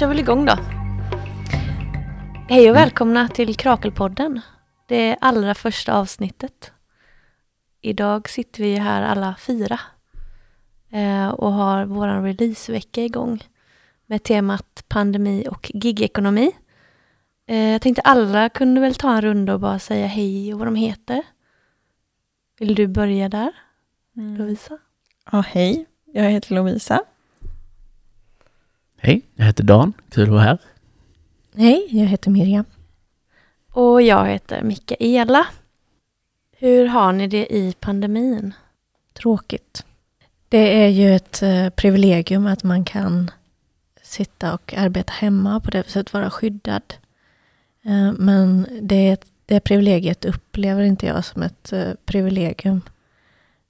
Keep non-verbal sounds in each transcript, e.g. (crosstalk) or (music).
kör väl igång då. Hej och välkomna till Krakelpodden. Det allra första avsnittet. Idag sitter vi här alla fyra eh, och har vår releasevecka igång med temat pandemi och gigekonomi. Eh, jag tänkte alla kunde väl ta en runda och bara säga hej och vad de heter. Vill du börja där, Mm. Lovisa? Ja, hej. Jag heter Lovisa. Hej, jag heter Dan. Kul att vara här. Hej, jag heter Miriam. Och jag heter Mikaela. Hur har ni det i pandemin? Tråkigt. Det är ju ett eh, privilegium att man kan sitta och arbeta hemma på det viset vara skyddad. Eh, men det, det privilegiet upplever inte jag som ett eh, privilegium.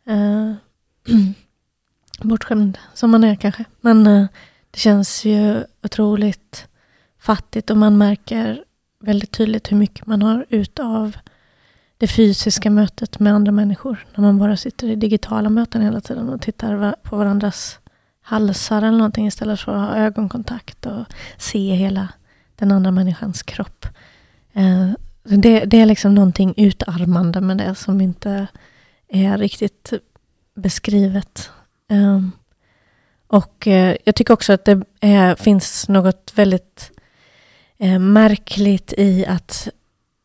(clears throat) Bortskämd som man är kanske. Men det känns ju otroligt fattigt och man märker väldigt tydligt hur mycket man har utav det fysiska mötet med andra människor. När man bara sitter i digitala möten hela tiden och tittar på varandras halsar eller någonting istället för att ha ögonkontakt och se hela den andra människans kropp. Eh, det, det är liksom någonting utarmande med det som inte är riktigt beskrivet. Ehm, och eh, jag tycker också att det är, finns något väldigt eh, märkligt i att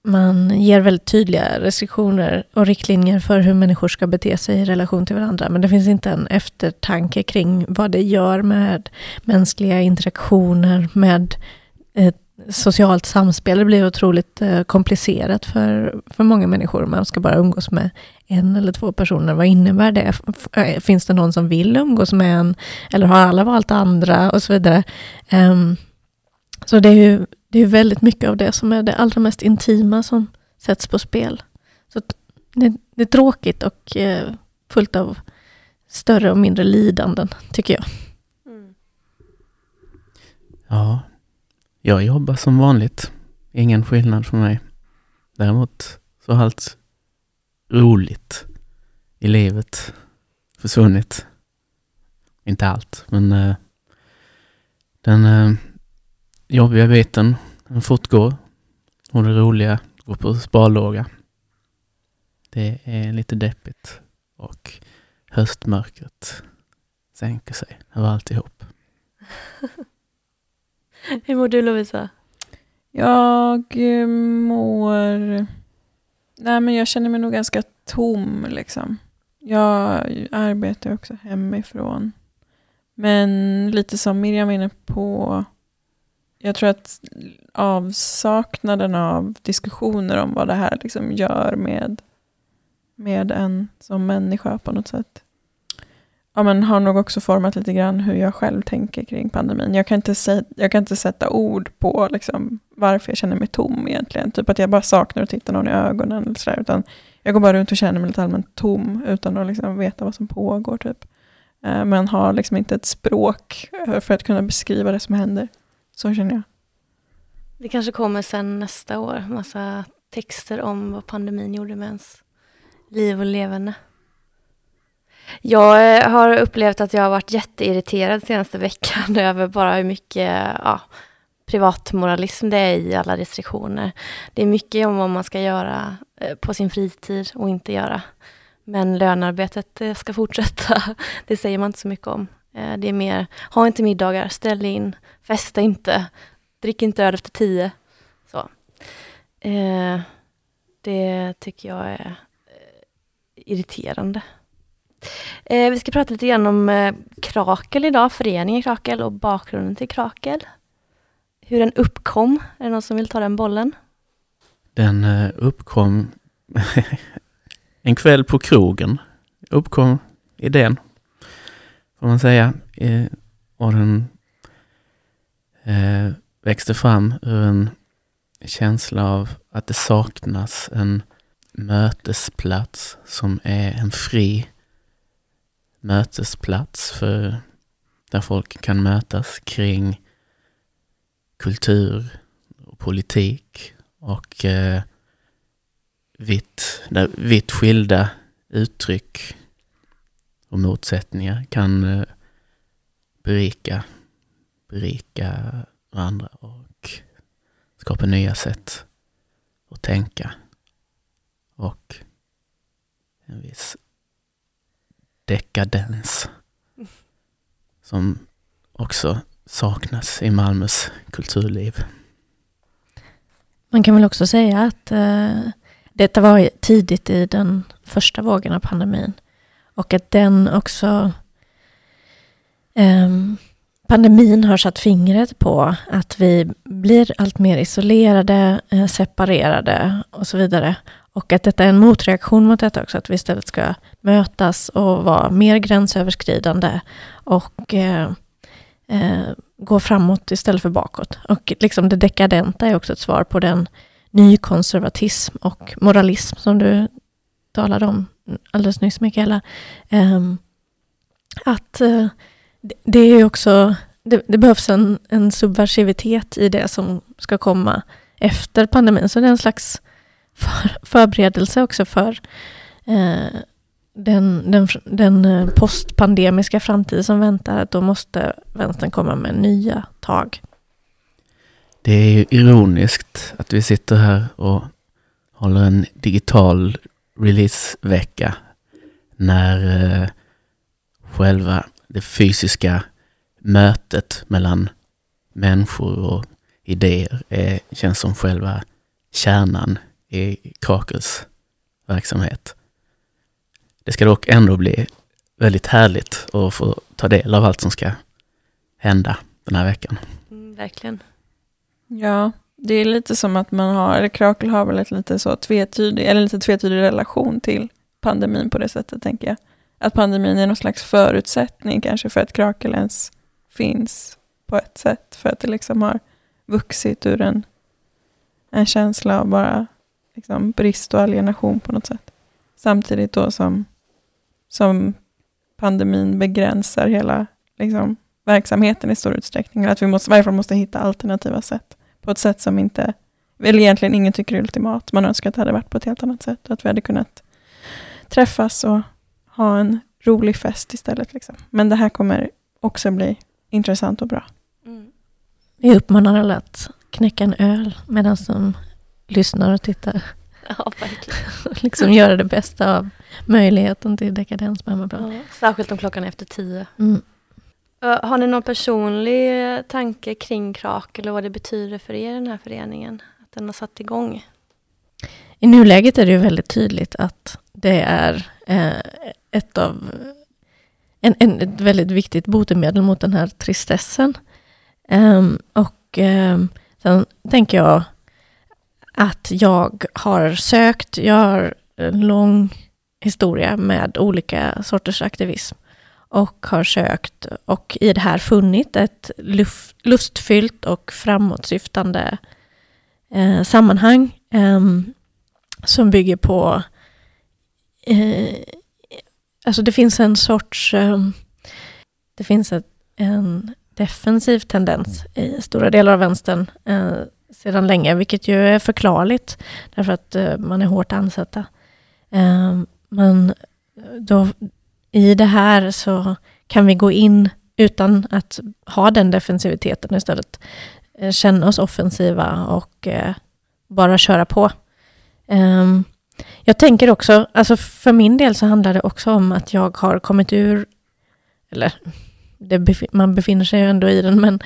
man ger väldigt tydliga restriktioner och riktlinjer för hur människor ska bete sig i relation till varandra. Men det finns inte en eftertanke kring vad det gör med mänskliga interaktioner, med eh, socialt samspel. Det blir otroligt eh, komplicerat för, för många människor. Man ska bara umgås med en eller två personer. Vad innebär det? F- Finns det någon som vill umgås med en? Eller har alla valt andra? Och så vidare. Ehm, så det är ju det är väldigt mycket av det som är det allra mest intima som sätts på spel. Så det, det är tråkigt och eh, fullt av större och mindre lidanden, tycker jag. Ja, jag jobbar som vanligt. Ingen skillnad för mig. Däremot så har allt roligt i livet försvunnit. Inte allt, men uh, den uh, jobbiga biten, den fortgår. Och det roliga går på sparlåga. Det är lite deppigt och höstmörkret sänker sig över alltihop. (laughs) Hur mår du Lovisa? Jag eh, mår... Nej, men jag känner mig nog ganska tom. Liksom. Jag arbetar också hemifrån. Men lite som Miriam var inne på. Jag tror att avsaknaden av diskussioner om vad det här liksom gör med, med en som människa på något sätt. Ja, men har nog också format lite grann hur jag själv tänker kring pandemin. Jag kan inte, säga, jag kan inte sätta ord på liksom, varför jag känner mig tom egentligen. Typ att jag bara saknar att titta någon i ögonen. Eller så där, utan jag går bara runt och känner mig lite allmänt tom utan att liksom veta vad som pågår. Typ. Eh, men har liksom inte ett språk eh, för att kunna beskriva det som händer. Så känner jag. Det kanske kommer sen nästa år, massa texter om vad pandemin gjorde med ens liv och levande. Jag eh, har upplevt att jag har varit jätteirriterad senaste veckan (laughs) över bara hur mycket ja, privatmoralism det är i alla restriktioner. Det är mycket om vad man ska göra eh, på sin fritid och inte göra. Men lönearbetet eh, ska fortsätta. (laughs) Det säger man inte så mycket om. Det är mer, ha inte middagar, ställ in, festa inte, drick inte öl efter tio. Så. Det tycker jag är irriterande. Eh, vi ska prata lite grann om eh, Krakel idag, föreningen Krakel och bakgrunden till Krakel. Hur den uppkom. Är det någon som vill ta den bollen? Den eh, uppkom (laughs) en kväll på krogen. Uppkom idén, får man säga. Eh, Och den eh, växte fram ur en känsla av att det saknas en mötesplats som är en fri mötesplats för där folk kan mötas kring kultur och politik och eh, vitt, där vitt skilda uttryck och motsättningar kan eh, berika, berika varandra och skapa nya sätt att tänka. Och en viss dekadens som också saknas i Malmös kulturliv. Man kan väl också säga att eh, detta var tidigt i den första vågen av pandemin. Och att den också... Eh, pandemin har satt fingret på att vi blir allt mer isolerade, eh, separerade och så vidare. Och att detta är en motreaktion mot detta också, att vi istället ska mötas och vara mer gränsöverskridande och eh, eh, gå framåt istället för bakåt. Och liksom det dekadenta är också ett svar på den nykonservatism och moralism som du talade om alldeles nyss, Mikaela. Ehm, eh, att det är också, det, det, behövs en, en subversivitet i det som ska komma efter pandemin. Så det är en slags för, förberedelse också för eh, den, den, den eh, postpandemiska framtid som väntar, då måste vänstern komma med nya tag. Det är ju ironiskt att vi sitter här och håller en digital releasevecka när eh, själva det fysiska mötet mellan människor och idéer är, känns som själva kärnan i Krakels verksamhet. Det ska dock ändå bli väldigt härligt att få ta del av allt som ska hända den här veckan. Mm, verkligen. Ja, det är lite som att man har, eller Krakel har väl ett lite så tvetydig, eller lite tvetydig relation till pandemin på det sättet, tänker jag. Att pandemin är någon slags förutsättning kanske för att Krakel ens finns på ett sätt, för att det liksom har vuxit ur en, en känsla av bara liksom brist och alienation på något sätt. Samtidigt då som som pandemin begränsar hela liksom, verksamheten i stor utsträckning. Att vi måste, i varje fall måste hitta alternativa sätt. På ett sätt som inte, väl egentligen ingen tycker är ultimat. Man önskar att det hade varit på ett helt annat sätt. Att vi hade kunnat träffas och ha en rolig fest istället. Liksom. Men det här kommer också bli intressant och bra. Mm. Vi uppmanar alla att knäcka en öl medan de lyssnar och tittar. Ja, verkligen. (laughs) liksom göra det bästa av möjligheten till dekadens på hemmaplan. Ja, särskilt om klockan är efter tio. Mm. Har ni någon personlig tanke kring KRAK eller vad det betyder för er, den här föreningen? Att den har satt igång? I nuläget är det ju väldigt tydligt att det är eh, ett av en, en, ett väldigt viktigt botemedel mot den här tristessen. Um, och um, sen tänker jag att jag har sökt, jag har en lång historia med olika sorters aktivism och har sökt och i det här funnit ett lustfyllt och framåtsyftande eh, sammanhang eh, som bygger på... Eh, alltså det finns en sorts... Ehm, det finns ett, en defensiv tendens i stora delar av vänstern eh, sedan länge, vilket ju är förklarligt, därför att eh, man är hårt ansatta. Ehm, men då, i det här så kan vi gå in utan att ha den defensiviteten istället. Eh, känna oss offensiva och eh, bara köra på. Ehm, jag tänker också, alltså för min del så handlar det också om att jag har kommit ur, eller man befinner sig ju ändå i den, men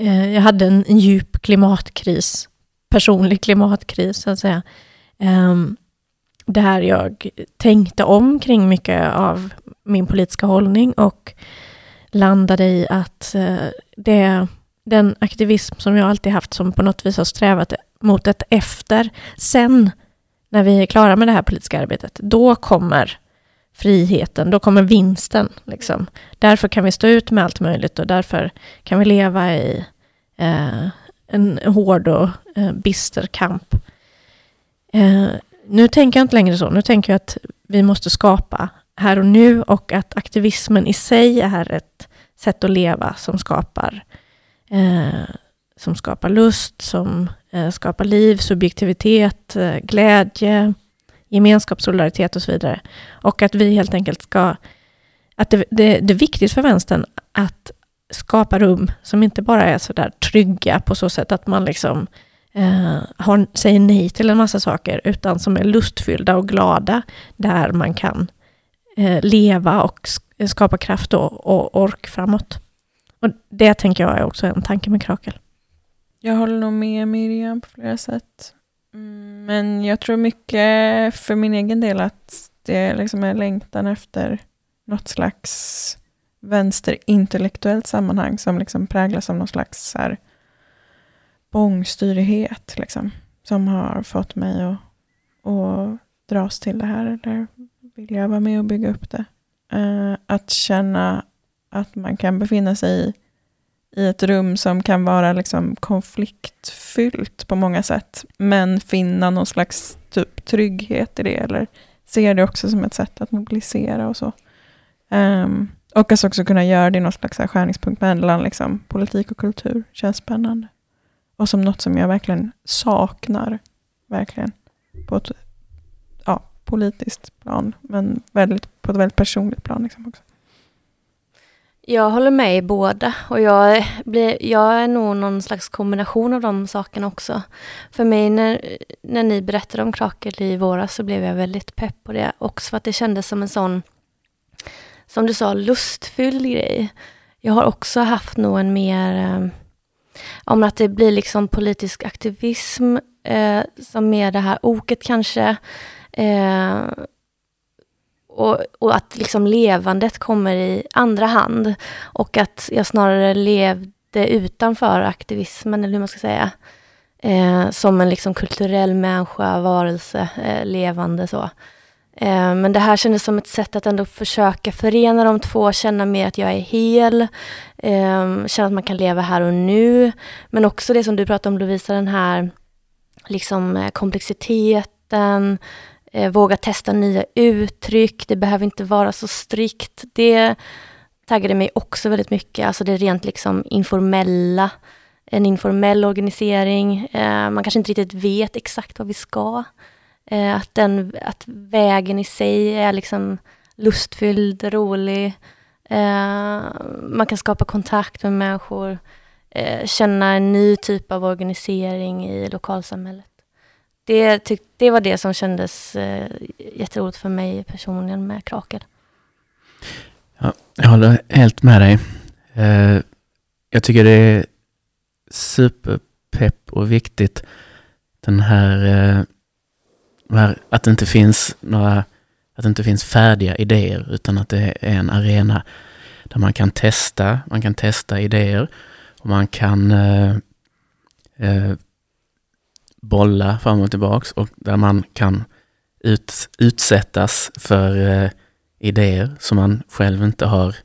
Eh, jag hade en, en, djup klimatkris, personlig klimatkris så att säga. Ehm, Där jag tänkte om kring mycket av min politiska hållning och landade i att eh, det, den aktivism som jag alltid haft som på något vis har strävat mot ett efter, sen när vi är klara med det här politiska arbetet, då kommer friheten, då kommer vinsten. Liksom. Därför kan vi stå ut med allt möjligt och därför kan vi leva i eh, en hård och eh, bister kamp. Eh, nu tänker jag inte längre så. Nu tänker jag att vi måste skapa här och nu och att aktivismen i sig är ett sätt att leva som skapar, eh, som skapar lust, som eh, skapar liv, subjektivitet, eh, glädje, gemenskap, solidaritet och så vidare. Och att vi helt enkelt ska... Att det, det, det är viktigt för vänstern att skapa rum som inte bara är sådär trygga på så sätt att man liksom eh, har, säger nej till en massa saker, utan som är lustfyllda och glada, där man kan eh, leva och skapa kraft och, och ork framåt. Och det tänker jag är också en tanke med Krakel. Jag håller nog med Miriam på flera sätt. Mm, men jag tror mycket för min egen del att det liksom är längtan efter något slags vänsterintellektuellt sammanhang som liksom präglas av någon slags så här bångstyrighet liksom, som har fått mig att, att dras till det här eller vilja vara med och bygga upp det. Eh, att känna att man kan befinna sig i, i ett rum som kan vara liksom konfliktfyllt på många sätt, men finna någon slags typ trygghet i det, eller ser det också som ett sätt att mobilisera och så. Um, och att också kunna göra det i någon slags skärningspunkt mellan liksom, politik och kultur känns spännande. Och som något som jag verkligen saknar, verkligen, på ett ja, politiskt plan, men väldigt, på ett väldigt personligt plan. Liksom också. Jag håller med i båda och jag, blir, jag är nog någon slags kombination av de sakerna också. För mig när, när ni berättade om Krakel i våras så blev jag väldigt pepp på det. Också för att det kändes som en sån, som du sa, lustfylld grej. Jag har också haft nog en mer, eh, om att det blir liksom politisk aktivism, eh, som mer det här oket kanske. Eh, och, och, att liksom levandet kommer i andra hand. Och att jag snarare levde utanför aktivismen, eller hur man ska säga. Eh, som en liksom kulturell människa, varelse, eh, levande så. Eh, men det här kändes som ett sätt att ändå försöka förena de två, känna mer att jag är hel, eh, känna att man kan leva här och nu. Men också det som du pratade om Lovisa, den här liksom eh, komplexiteten, eh, våga testa nya uttryck, det behöver inte vara så strikt. Det taggade mig också väldigt mycket, alltså det rent liksom informella, en informell organisering. Eh, man kanske inte riktigt vet exakt vad vi ska. Eh, att, den, att vägen i sig är liksom lustfylld, rolig. Eh, man kan skapa kontakt med människor, eh, känna en ny typ av organisering i lokalsamhället det, tyck, det var det som kändes eh, jätteroligt för mig personligen med Krakel. Ja, jag håller helt med dig. Eh, jag tycker det är superpepp och viktigt den här, eh, här, att det inte finns några att det inte finns färdiga idéer utan att det är en arena där man kan testa, man kan testa idéer och man kan eh, eh, bolla fram och tillbaks och där man kan ut, utsättas för eh, idéer som man själv inte har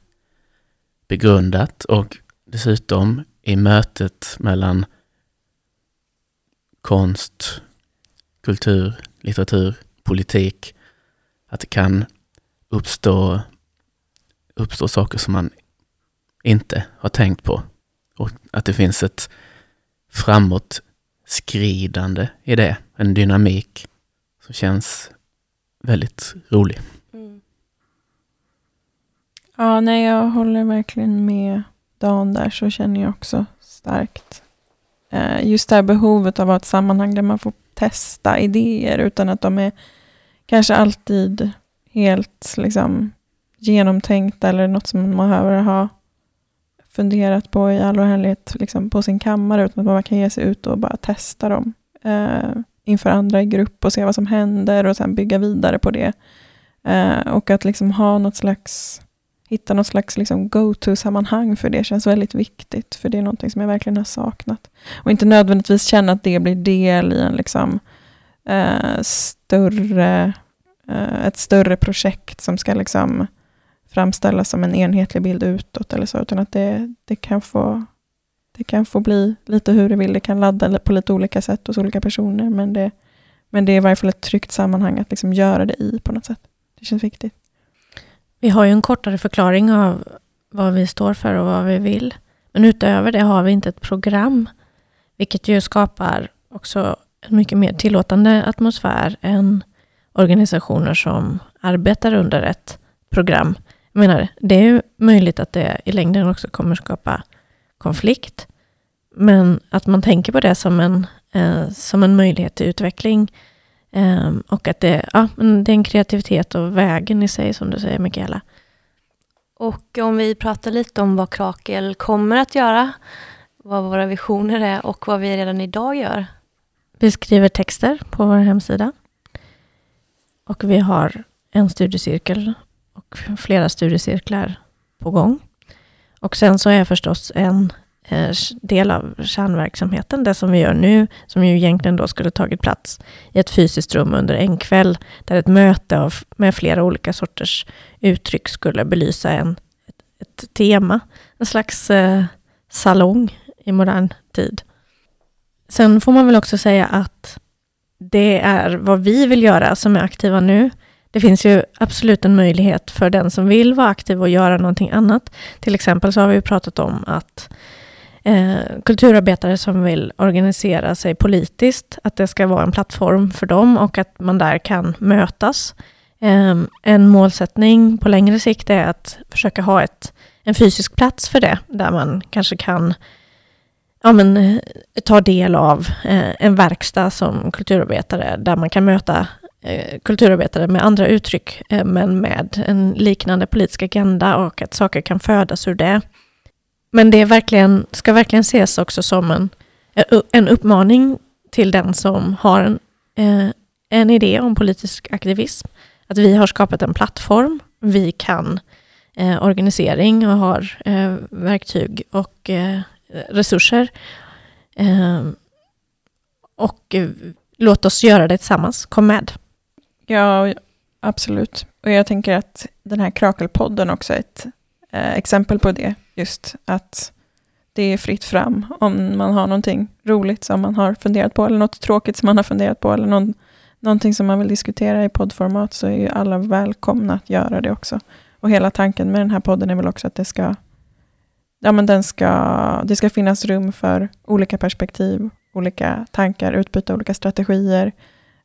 begrundat och dessutom i mötet mellan konst, kultur, litteratur, politik, att det kan uppstå, uppstå saker som man inte har tänkt på. Och att det finns ett framåt skridande i det. En dynamik som känns väldigt rolig. Mm. Ja, nej, jag håller verkligen med Dan där, så känner jag också starkt. Eh, just det här behovet av att ett sammanhang där man får testa idéer utan att de är kanske alltid helt liksom, genomtänkta eller något som man behöver ha funderat på i all oändlighet liksom på sin kammare, utan att man kan ge sig ut och bara testa dem eh, inför andra i grupp och se vad som händer och sen bygga vidare på det. Eh, och att liksom ha något slags, hitta något slags liksom go-to-sammanhang för det känns väldigt viktigt, för det är någonting som jag verkligen har saknat. Och inte nödvändigtvis känna att det blir del i en liksom, eh, större, eh, ett större projekt som ska liksom framställas som en enhetlig bild utåt eller så, utan att det, det, kan få, det kan få bli lite hur det vill. Det kan ladda på lite olika sätt hos olika personer, men det, men det är i varje fall ett tryggt sammanhang att liksom göra det i på något sätt. Det känns viktigt. Vi har ju en kortare förklaring av vad vi står för och vad vi vill. Men utöver det har vi inte ett program, vilket ju skapar också en mycket mer tillåtande atmosfär än organisationer som arbetar under ett program jag menar, det är ju möjligt att det i längden också kommer skapa konflikt. Men att man tänker på det som en, eh, som en möjlighet till utveckling. Eh, och att det, ja, det är en kreativitet och vägen i sig, som du säger, Mikaela. Och om vi pratar lite om vad Krakel kommer att göra, vad våra visioner är och vad vi redan idag gör. Vi skriver texter på vår hemsida. Och vi har en studiecirkel flera studiecirklar på gång. Och sen så är förstås en eh, del av kärnverksamheten, det som vi gör nu, som ju egentligen då skulle tagit plats i ett fysiskt rum under en kväll, där ett möte av, med flera olika sorters uttryck skulle belysa en, ett, ett tema, en slags eh, salong i modern tid. Sen får man väl också säga att det är vad vi vill göra som är aktiva nu. Det finns ju absolut en möjlighet för den som vill vara aktiv och göra någonting annat. Till exempel så har vi pratat om att eh, kulturarbetare som vill organisera sig politiskt, att det ska vara en plattform för dem och att man där kan mötas. Eh, en målsättning på längre sikt är att försöka ha ett, en fysisk plats för det, där man kanske kan ja, men, eh, ta del av eh, en verkstad som kulturarbetare, där man kan möta Eh, kulturarbetare med andra uttryck, eh, men med en liknande politisk agenda och att saker kan födas ur det. Men det är verkligen, ska verkligen ses också som en, eh, en uppmaning till den som har en, en idé om politisk aktivism. Att vi har skapat en plattform, vi kan eh, organisering och har eh, verktyg och eh, resurser. Eh, och låt oss göra det tillsammans, kom med. Ja, absolut. Och jag tänker att den här Krakelpodden också är ett eh, exempel på det. Just att det är fritt fram om man har någonting roligt som man har funderat på, eller något tråkigt som man har funderat på, eller någon, någonting som man vill diskutera i poddformat, så är ju alla välkomna att göra det också. Och hela tanken med den här podden är väl också att det ska, ja, men den ska, det ska finnas rum för olika perspektiv, olika tankar, utbyta olika strategier,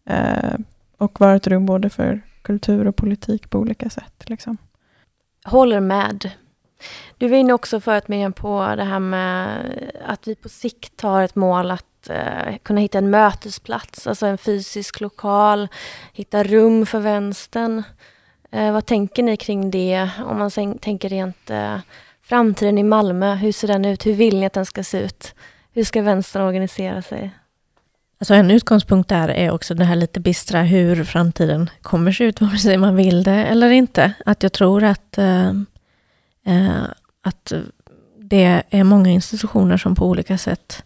eh, och vara ett rum både för kultur och politik på olika sätt. Liksom. Håller med. Du var inne också förut Miriam på det här med att vi på sikt har ett mål att eh, kunna hitta en mötesplats, alltså en fysisk lokal, hitta rum för vänstern. Eh, vad tänker ni kring det? Om man sen, tänker rent eh, framtiden i Malmö, hur ser den ut? Hur vill ni att den ska se ut? Hur ska vänstern organisera sig? Alltså en utgångspunkt där är också det här lite bistra hur framtiden kommer se ut, (laughs) vare sig man vill det eller inte. Att jag tror att, eh, eh, att det är många institutioner som på olika sätt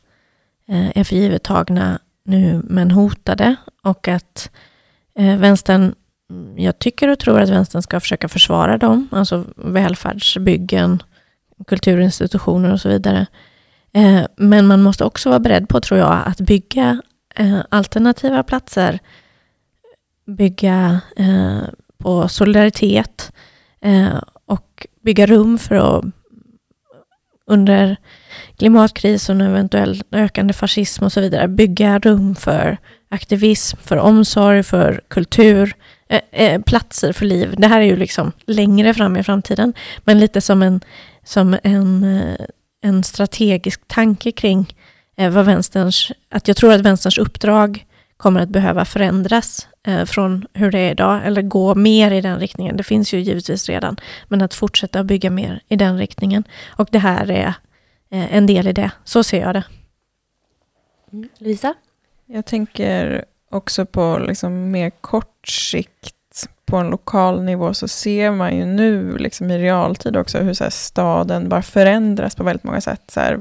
eh, är för givet tagna nu, men hotade. Och att eh, vänstern, jag tycker och tror att vänstern ska försöka försvara dem, alltså välfärdsbyggen, kulturinstitutioner och så vidare. Eh, men man måste också vara beredd på, tror jag, att bygga eh, alternativa platser, bygga eh, på solidaritet eh, och bygga rum för att under klimatkris och eventuell ökande fascism och så vidare, bygga rum för aktivism, för omsorg, för kultur, eh, eh, platser för liv. Det här är ju liksom längre fram i framtiden, men lite som en, som en, eh, en strategisk tanke kring vad vänsterns, att jag tror att vänsterns uppdrag kommer att behöva förändras eh, från hur det är idag, eller gå mer i den riktningen. Det finns ju givetvis redan, men att fortsätta bygga mer i den riktningen. Och det här är eh, en del i det. Så ser jag det. Mm. Lisa? Jag tänker också på liksom mer kort sikt på en lokal nivå så ser man ju nu liksom i realtid också hur så staden bara förändras på väldigt många sätt. Så här,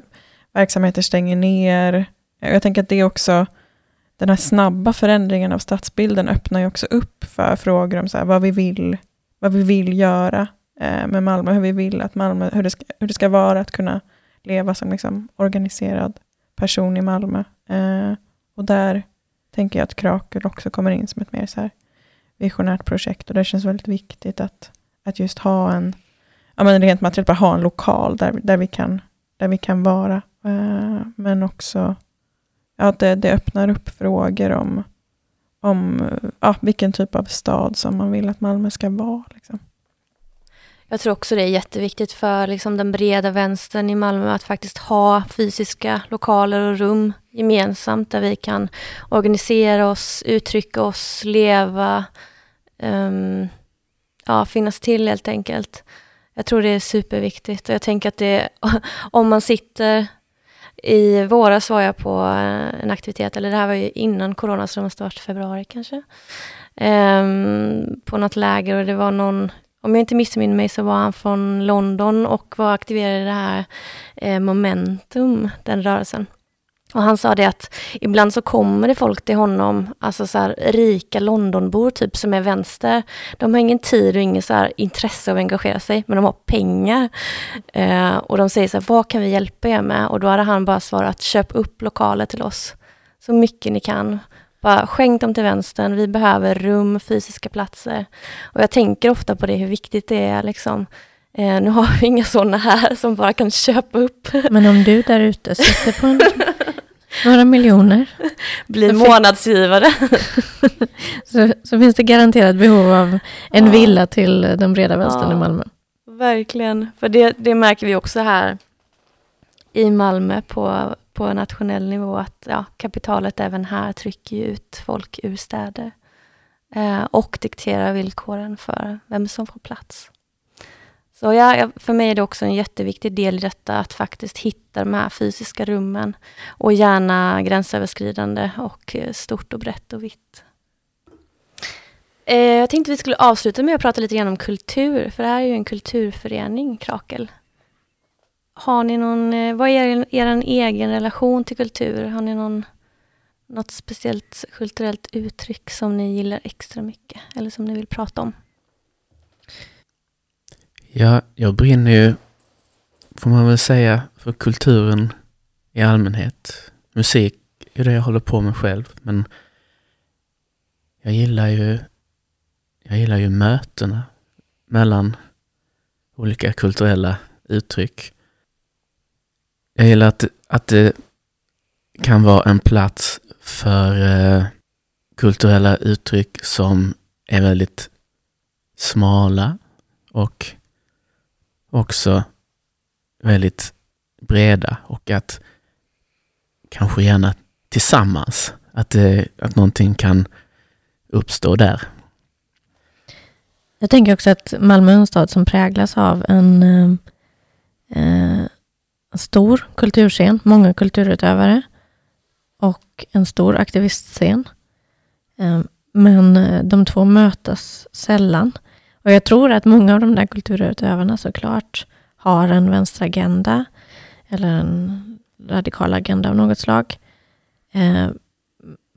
verksamheter stänger ner. Jag tänker att det också, den här snabba förändringen av stadsbilden öppnar ju också upp för frågor om så här, vad, vi vill, vad vi vill göra eh, med Malmö, hur vi vill att Malmö, hur det ska, hur det ska vara att kunna leva som liksom organiserad person i Malmö. Eh, och där tänker jag att Krakel också kommer in som ett mer så här visionärt projekt och det känns väldigt viktigt att, att just ha en, ja men rent materiellt, bara ha en lokal där, där, vi, kan, där vi kan vara. Eh, men också ja, det, det öppnar upp frågor om, om ja, vilken typ av stad som man vill att Malmö ska vara. Liksom. Jag tror också det är jätteviktigt för liksom den breda vänstern i Malmö att faktiskt ha fysiska lokaler och rum gemensamt där vi kan organisera oss, uttrycka oss, leva, um, ja, finnas till helt enkelt. Jag tror det är superviktigt och jag tänker att det, (laughs) om man sitter i våras var jag på eh, en aktivitet, eller det här var ju innan corona, så det måste ha varit februari kanske. Um, på något läger och det var någon, om jag inte missminner mig så var han från London och var aktiverad i det här eh, Momentum, den rörelsen. Och han sa det att ibland så kommer det folk till honom, alltså så här, rika Londonbor typ som är vänster. De har ingen tid och inget så här, intresse av att engagera sig, men de har pengar. Eh, och de säger så här, vad kan vi hjälpa er med? Och då hade han bara svarat, köp upp lokaler till oss. Så mycket ni kan. Bara skänk dem till vänstern, vi behöver rum, fysiska platser. Och jag tänker ofta på det, hur viktigt det är liksom. Eh, nu har vi inga sådana här som bara kan köpa upp. Men om du där ute sitter på en (laughs) några miljoner. (laughs) Blir månadsgivare. (laughs) så, så finns det garanterat behov av en ja. villa till den breda vänstern ja, i Malmö. Verkligen, för det, det märker vi också här i Malmö på, på nationell nivå att ja, kapitalet även här trycker ut folk ur städer eh, och dikterar villkoren för vem som får plats. Så ja, för mig är det också en jätteviktig del i detta att faktiskt hitta de här fysiska rummen och gärna gränsöverskridande och eh, stort och brett och vitt. Eh, jag tänkte vi skulle avsluta med att prata lite grann om kultur, för det här är ju en kulturförening, Krakel. Har ni någon, eh, vad är er, er egen relation till kultur? Har ni någon, något speciellt kulturellt uttryck som ni gillar extra mycket eller som ni vill prata om? Ja, jag brinner ju, får man väl säga, för kulturen i allmänhet. Musik är det jag håller på med själv, men jag gillar ju, jag gillar ju mötena mellan olika kulturella uttryck. Jag gillar att, att det kan vara en plats för eh, kulturella uttryck som är väldigt smala och också väldigt breda och att kanske gärna tillsammans, att, eh, att någonting kan uppstå där. Jag tänker också att Malmö är en stad som präglas av en eh, eh stor kulturscen, många kulturutövare och en stor aktivistscen. Eh, men eh, de två mötas sällan. Och jag tror att många av de där kulturutövarna såklart har en vänsteragenda eller en radikal agenda av något slag. Eh,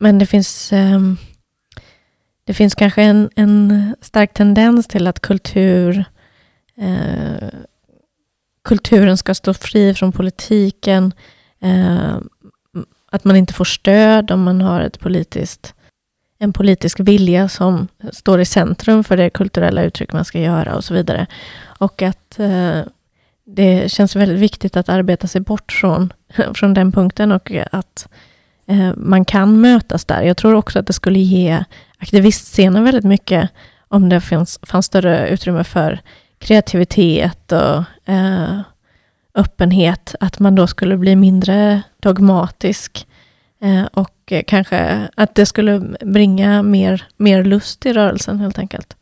men det finns, eh, det finns kanske en, en stark tendens till att kultur eh, kulturen ska stå fri från politiken. Eh, att man inte får stöd om man har ett politiskt en politisk vilja som står i centrum för det kulturella uttryck man ska göra och så vidare. Och att eh, det känns väldigt viktigt att arbeta sig bort från, (laughs) från den punkten och att eh, man kan mötas där. Jag tror också att det skulle ge aktivistscenen väldigt mycket om det finns, fanns större utrymme för kreativitet och eh, öppenhet, att man då skulle bli mindre dogmatisk Eh, Eh, och eh, kanske att det skulle bringa mer, mer lust i rörelsen helt enkelt.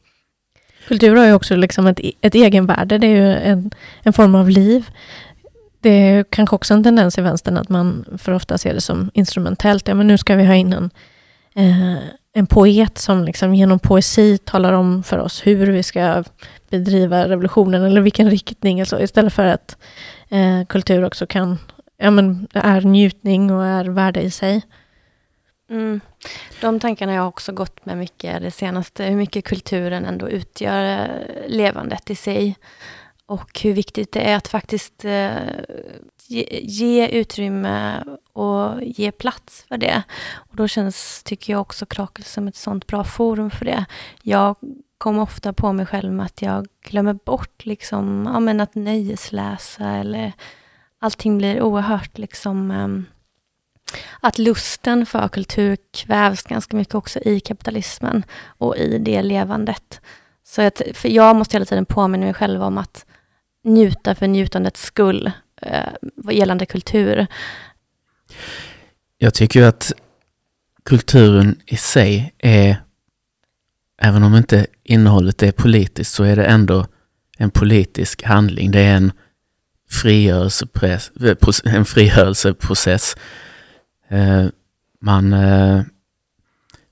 Kultur har ju också liksom ett, e-, ett egenvärde, det är ju en, en form av liv. Det är kanske också en tendens i vänstern att man för ofta ser det som instrumentellt. Ja, men nu ska vi ha in en, eh, en poet som liksom genom poesi talar om för oss hur vi ska bedriva revolutionen eller vilken riktning. Alltså, istället för att eh, kultur också kan ja, men, är njutning och är värde i sig. Mm. De tankarna har jag också gått med mycket det senaste, hur mycket kulturen ändå utgör eh, levandet i sig. Och hur viktigt det är att faktiskt eh, ge, ge, utrymme och ge plats för det. Och då känns, tycker jag också Krakel som ett sånt bra forum för det. Jag kommer ofta på mig själv med att jag glömmer bort liksom, ja, men att nöjesläsa eller allting blir oerhört liksom um, att lusten för kultur kvävs ganska mycket också i kapitalismen och i det levandet. Så jag, för jag måste hela tiden påminna mig själv om att njuta för njutandets skull eh, gällande kultur. Jag tycker att kulturen i sig är, även om inte innehållet är politiskt, så är det ändå en politisk handling. Det är en. (laughs) En frigörelseprocess. Eh, man, eh,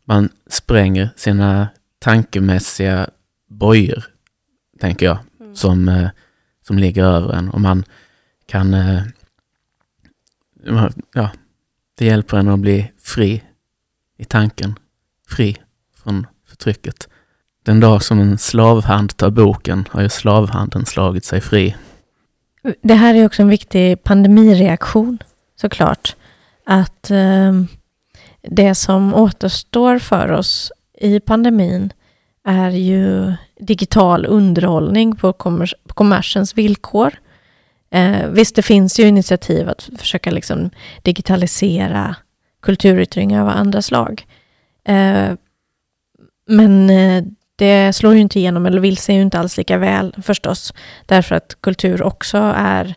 man spränger sina tankemässiga bojor, tänker jag, mm. som, eh, som ligger över en. Och man kan... Ja, det hjälper en att bli fri i tanken. Fri från förtrycket. Den dag som en slavhand tar boken har ju slavhanden slagit sig fri. Det här är också en viktig pandemireaktion såklart. Att eh, det som återstår för oss i pandemin är ju digital underhållning på, kommers på kommersens villkor. Eh, visst, det finns ju initiativ att försöka liksom digitalisera kulturyttringar av andra slag. Eh, men eh, det slår ju inte igenom, eller vill sig ju inte alls lika väl förstås, därför att kultur också är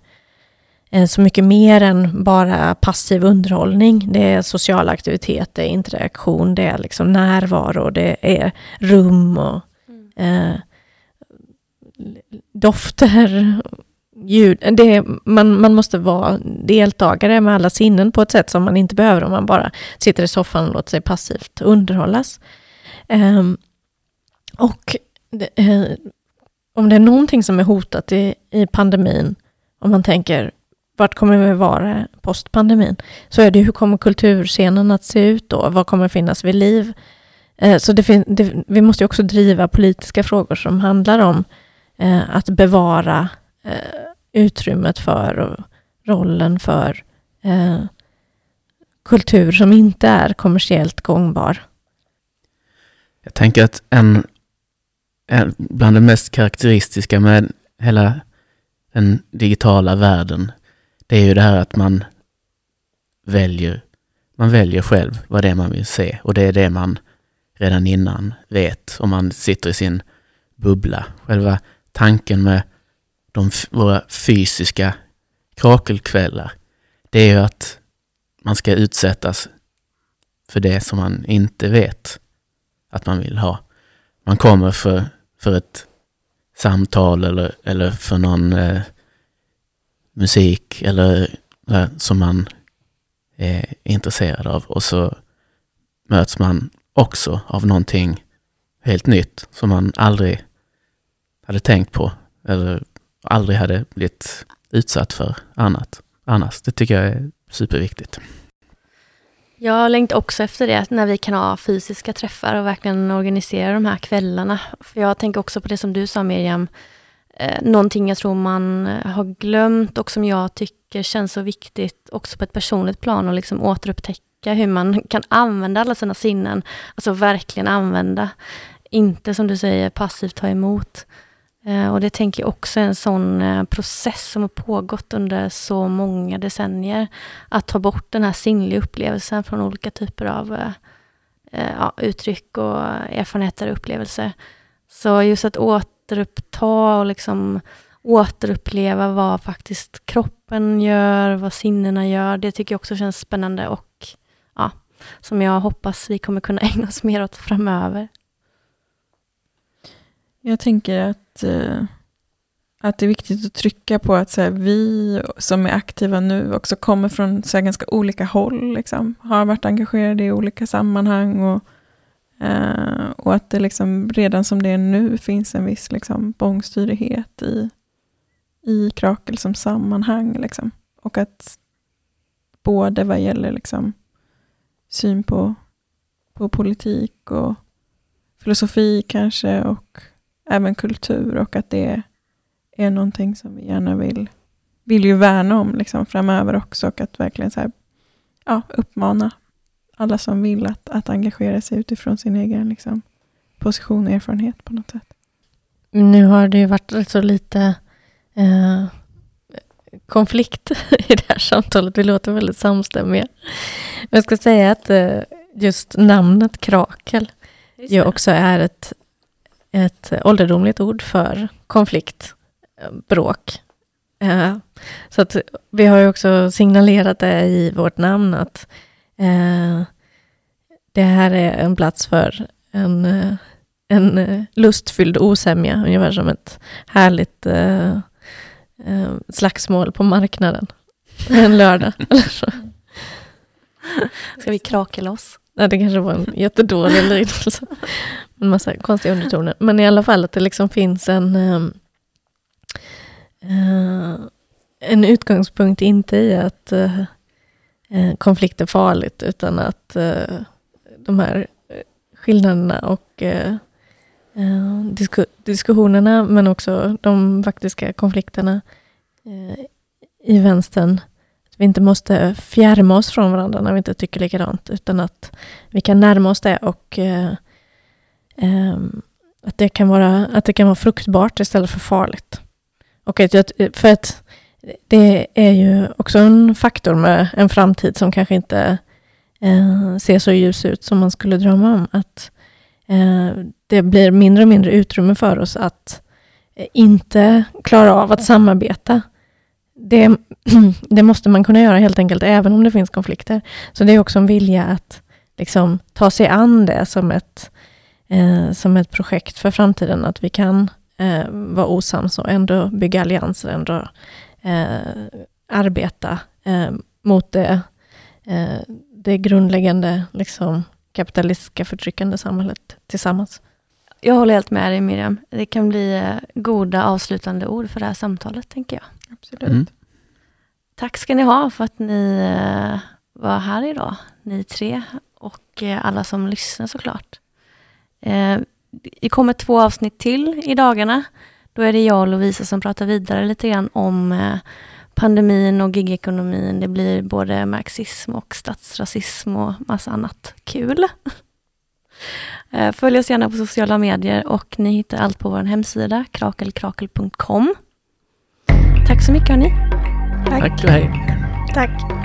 eh, så mycket mer än bara passiv underhållning. Det är social aktivitet, det är interaktion, det är liksom närvaro, det är rum och mm. eh, dofter, ljud. Det, man, man måste vara deltagare med alla sinnen på ett sätt som man inte behöver om man bara sitter i soffan och låter sig passivt underhållas. Um, och det, eh, om det är någonting som är hotat i, i pandemin, om man tänker vart kommer vi vara postpandemin, så är det hur kommer kulturscenen att se ut då? Vad kommer finnas vid liv? Eh, så det, det, vi måste också driva politiska frågor som handlar om eh, att bevara eh, utrymmet för och rollen för eh, kultur som inte är kommersiellt gångbar. Jag tänker att en bland det mest karaktäristiska med hela den digitala världen, det är ju det här att man väljer, man väljer själv vad det är man vill se och det är det man redan innan vet om man sitter i sin bubbla. Själva tanken med de, våra fysiska krakelkvällar, det är ju att man ska utsättas för det som man inte vet att man vill ha. Man kommer för för ett samtal eller, eller för någon eh, musik eller eh, som man eh, är intresserad av. Och så möts man också av någonting helt nytt som man aldrig hade tänkt på eller aldrig hade blivit utsatt för annat. annars. Det tycker jag är superviktigt. Jag längtar också efter det, när vi kan ha fysiska träffar och verkligen organisera de här kvällarna. För jag tänker också på det som du sa Miriam, eh, någonting jag tror man eh, har glömt och som jag tycker känns så viktigt också på ett personligt plan och liksom återupptäcka hur man (laughs) kan använda alla sina sinnen. Alltså verkligen använda. Inte som du säger passivt ta emot. Eh, och det tänker jag också är en sån eh, process som har pågått under så många decennier. Att ta bort den här sinnliga upplevelsen från olika typer av eh, ja, uttryck och erfarenheter och upplevelser. Så just att återuppta och liksom återuppleva vad faktiskt kroppen gör, vad sinnena gör, det tycker jag också känns spännande och ja, som jag hoppas vi kommer kunna (laughs) ägna oss mer åt framöver. Jag tänker att, eh, att det är viktigt att trycka på att så här, vi som är aktiva nu också kommer från så här, ganska olika håll. Liksom, har varit engagerade i olika sammanhang. Och, eh, och att det liksom, redan som det är nu finns en viss liksom, bångstyrighet i, i Krakel som sammanhang. Liksom. Och att både vad gäller liksom, syn på, på politik och filosofi kanske och även kultur och att det är någonting som vi gärna vill, vill ju värna om liksom framöver också och att verkligen så här, ja, uppmana alla som vill att, att engagera sig utifrån sin egen liksom, position och erfarenhet på något sätt. Nu har det ju varit så lite eh, konflikt (laughs) i det här samtalet. Vi låter väldigt samstämmiga. Jag ska säga att eh, just namnet Krakel ju också är ett ett ålderdomligt ord för konflikt, bråk. Eh, så att vi har ju också signalerat det i vårt namn att eh, det här är en plats för en, eh, en lustfylld osämja, ungefär som ett härligt slagsmål på marknaden (laughs) en lördag. (laughs) Ska vi kraka loss? Nej, det kanske var en jättedålig liknelse. En massa konstiga undertoner. Men i alla fall att det liksom finns en, ehm, eh, en utgångspunkt, inte i att eh, eh, konflikt är farligt, utan att eh, de här eh, skillnaderna och eh, disku diskussionerna, men också de faktiska konflikterna i vänstern att vi inte måste fjärma oss från varandra när vi inte tycker likadant, utan att vi kan närma oss det och eh, Ehm, att, det kan vara, att det kan vara fruktbart istället för farligt. Och att, för att det är ju också en faktor med en framtid som kanske inte eh, ser så ljus ut som man skulle drömma om. Att eh, det blir mindre och mindre utrymme för oss att eh, inte klara av att samarbeta det, (clears throat) det, måste man kunna göra helt enkelt, även om det finns konflikter. Så det är också en vilja att liksom, ta sig an det som ett, eh, som ett projekt för framtiden, att vi kan eh, vara osams och ändå bygga allianser, ändå eh, arbeta eh, mot det, eh, det grundläggande liksom, kapitalistiska förtryckande samhället tillsammans. Jag håller helt med dig Miriam. Det kan bli eh, goda avslutande ord för det här samtalet, tänker jag. Absolut. Mm. Tack ska ni ha för att ni var här idag, ni tre och alla som lyssnar såklart. Det kommer två avsnitt till i dagarna. Då är det jag och Lovisa som pratar vidare lite grann om pandemin och gigekonomin. Det blir både marxism och statsrasism och massa annat kul. (laughs) Eh, följ oss gärna på sociala medier och ni hittar allt på vår hemsida krakelkrakel.com. Tack så mycket hörni. Tack. Tack och hej. Tack.